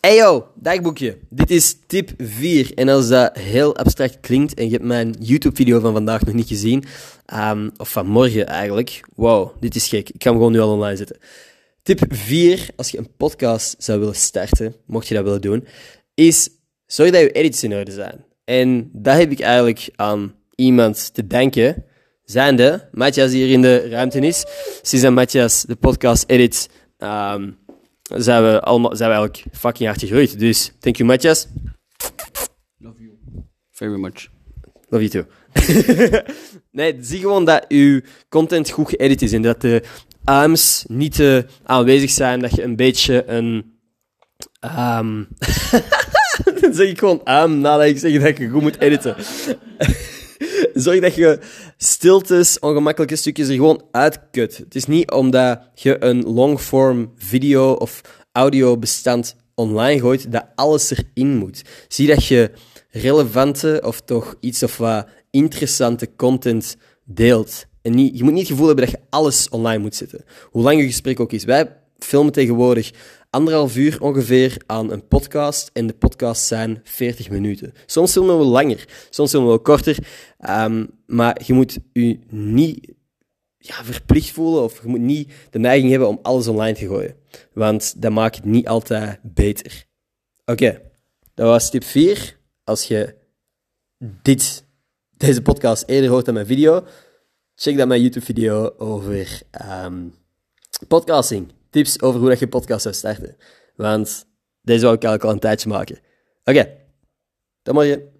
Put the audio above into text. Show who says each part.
Speaker 1: Hey yo, dagboekje. Dit is tip 4. En als dat heel abstract klinkt en je hebt mijn YouTube-video van vandaag nog niet gezien, ehm, of van morgen eigenlijk, wow, dit is gek. Ik ga hem gewoon nu al online zetten. Tip 4, als je een podcast zou willen starten, mocht je dat willen doen, is zorg dat je edits in orde zijn. En dat heb ik eigenlijk aan iemand te denken, zijnde Matthias hier in de ruimte is. Sinds dat Matthias de podcast edit, ehm, zijn we, allemaal, zijn we eigenlijk fucking hard gegroeid. Dus, thank you Matthias.
Speaker 2: Love you. Very much.
Speaker 1: Love you too. nee, zie gewoon dat uw content goed geëdit is en dat de AM's niet te aanwezig zijn, dat je een beetje een... ehm dan zeg ik gewoon AM nadat ik zeg dat je goed moet editen. Zorg dat je stiltes, ongemakkelijke stukjes er gewoon uitkut. Het is niet omdat je een longform video of audiobestand online gooit, dat alles erin moet. Zie dat je relevante of toch iets of wat interessante content deelt. En niet, je moet niet het gevoel hebben dat je alles online moet zetten. Hoe lang je gesprek ook is. Wij filmen tegenwoordig anderhalf uur ongeveer aan een podcast. En de podcasts zijn 40 minuten. Soms filmen we langer, soms filmen we korter. Ehm, maar je moet je niet ja, verplicht voelen of je moet niet de neiging hebben om alles online te gooien. Want dat maakt het niet altijd beter. Oké, dat was tip 4. Als je dit, deze podcast eerder hoort dan mijn video, check dan mijn YouTube-video over ehm, podcasting. Tips over hoe dat je podcast zou starten. Want deze wou ik eigenlijk al een tijdje maken. Oké, dan morgen.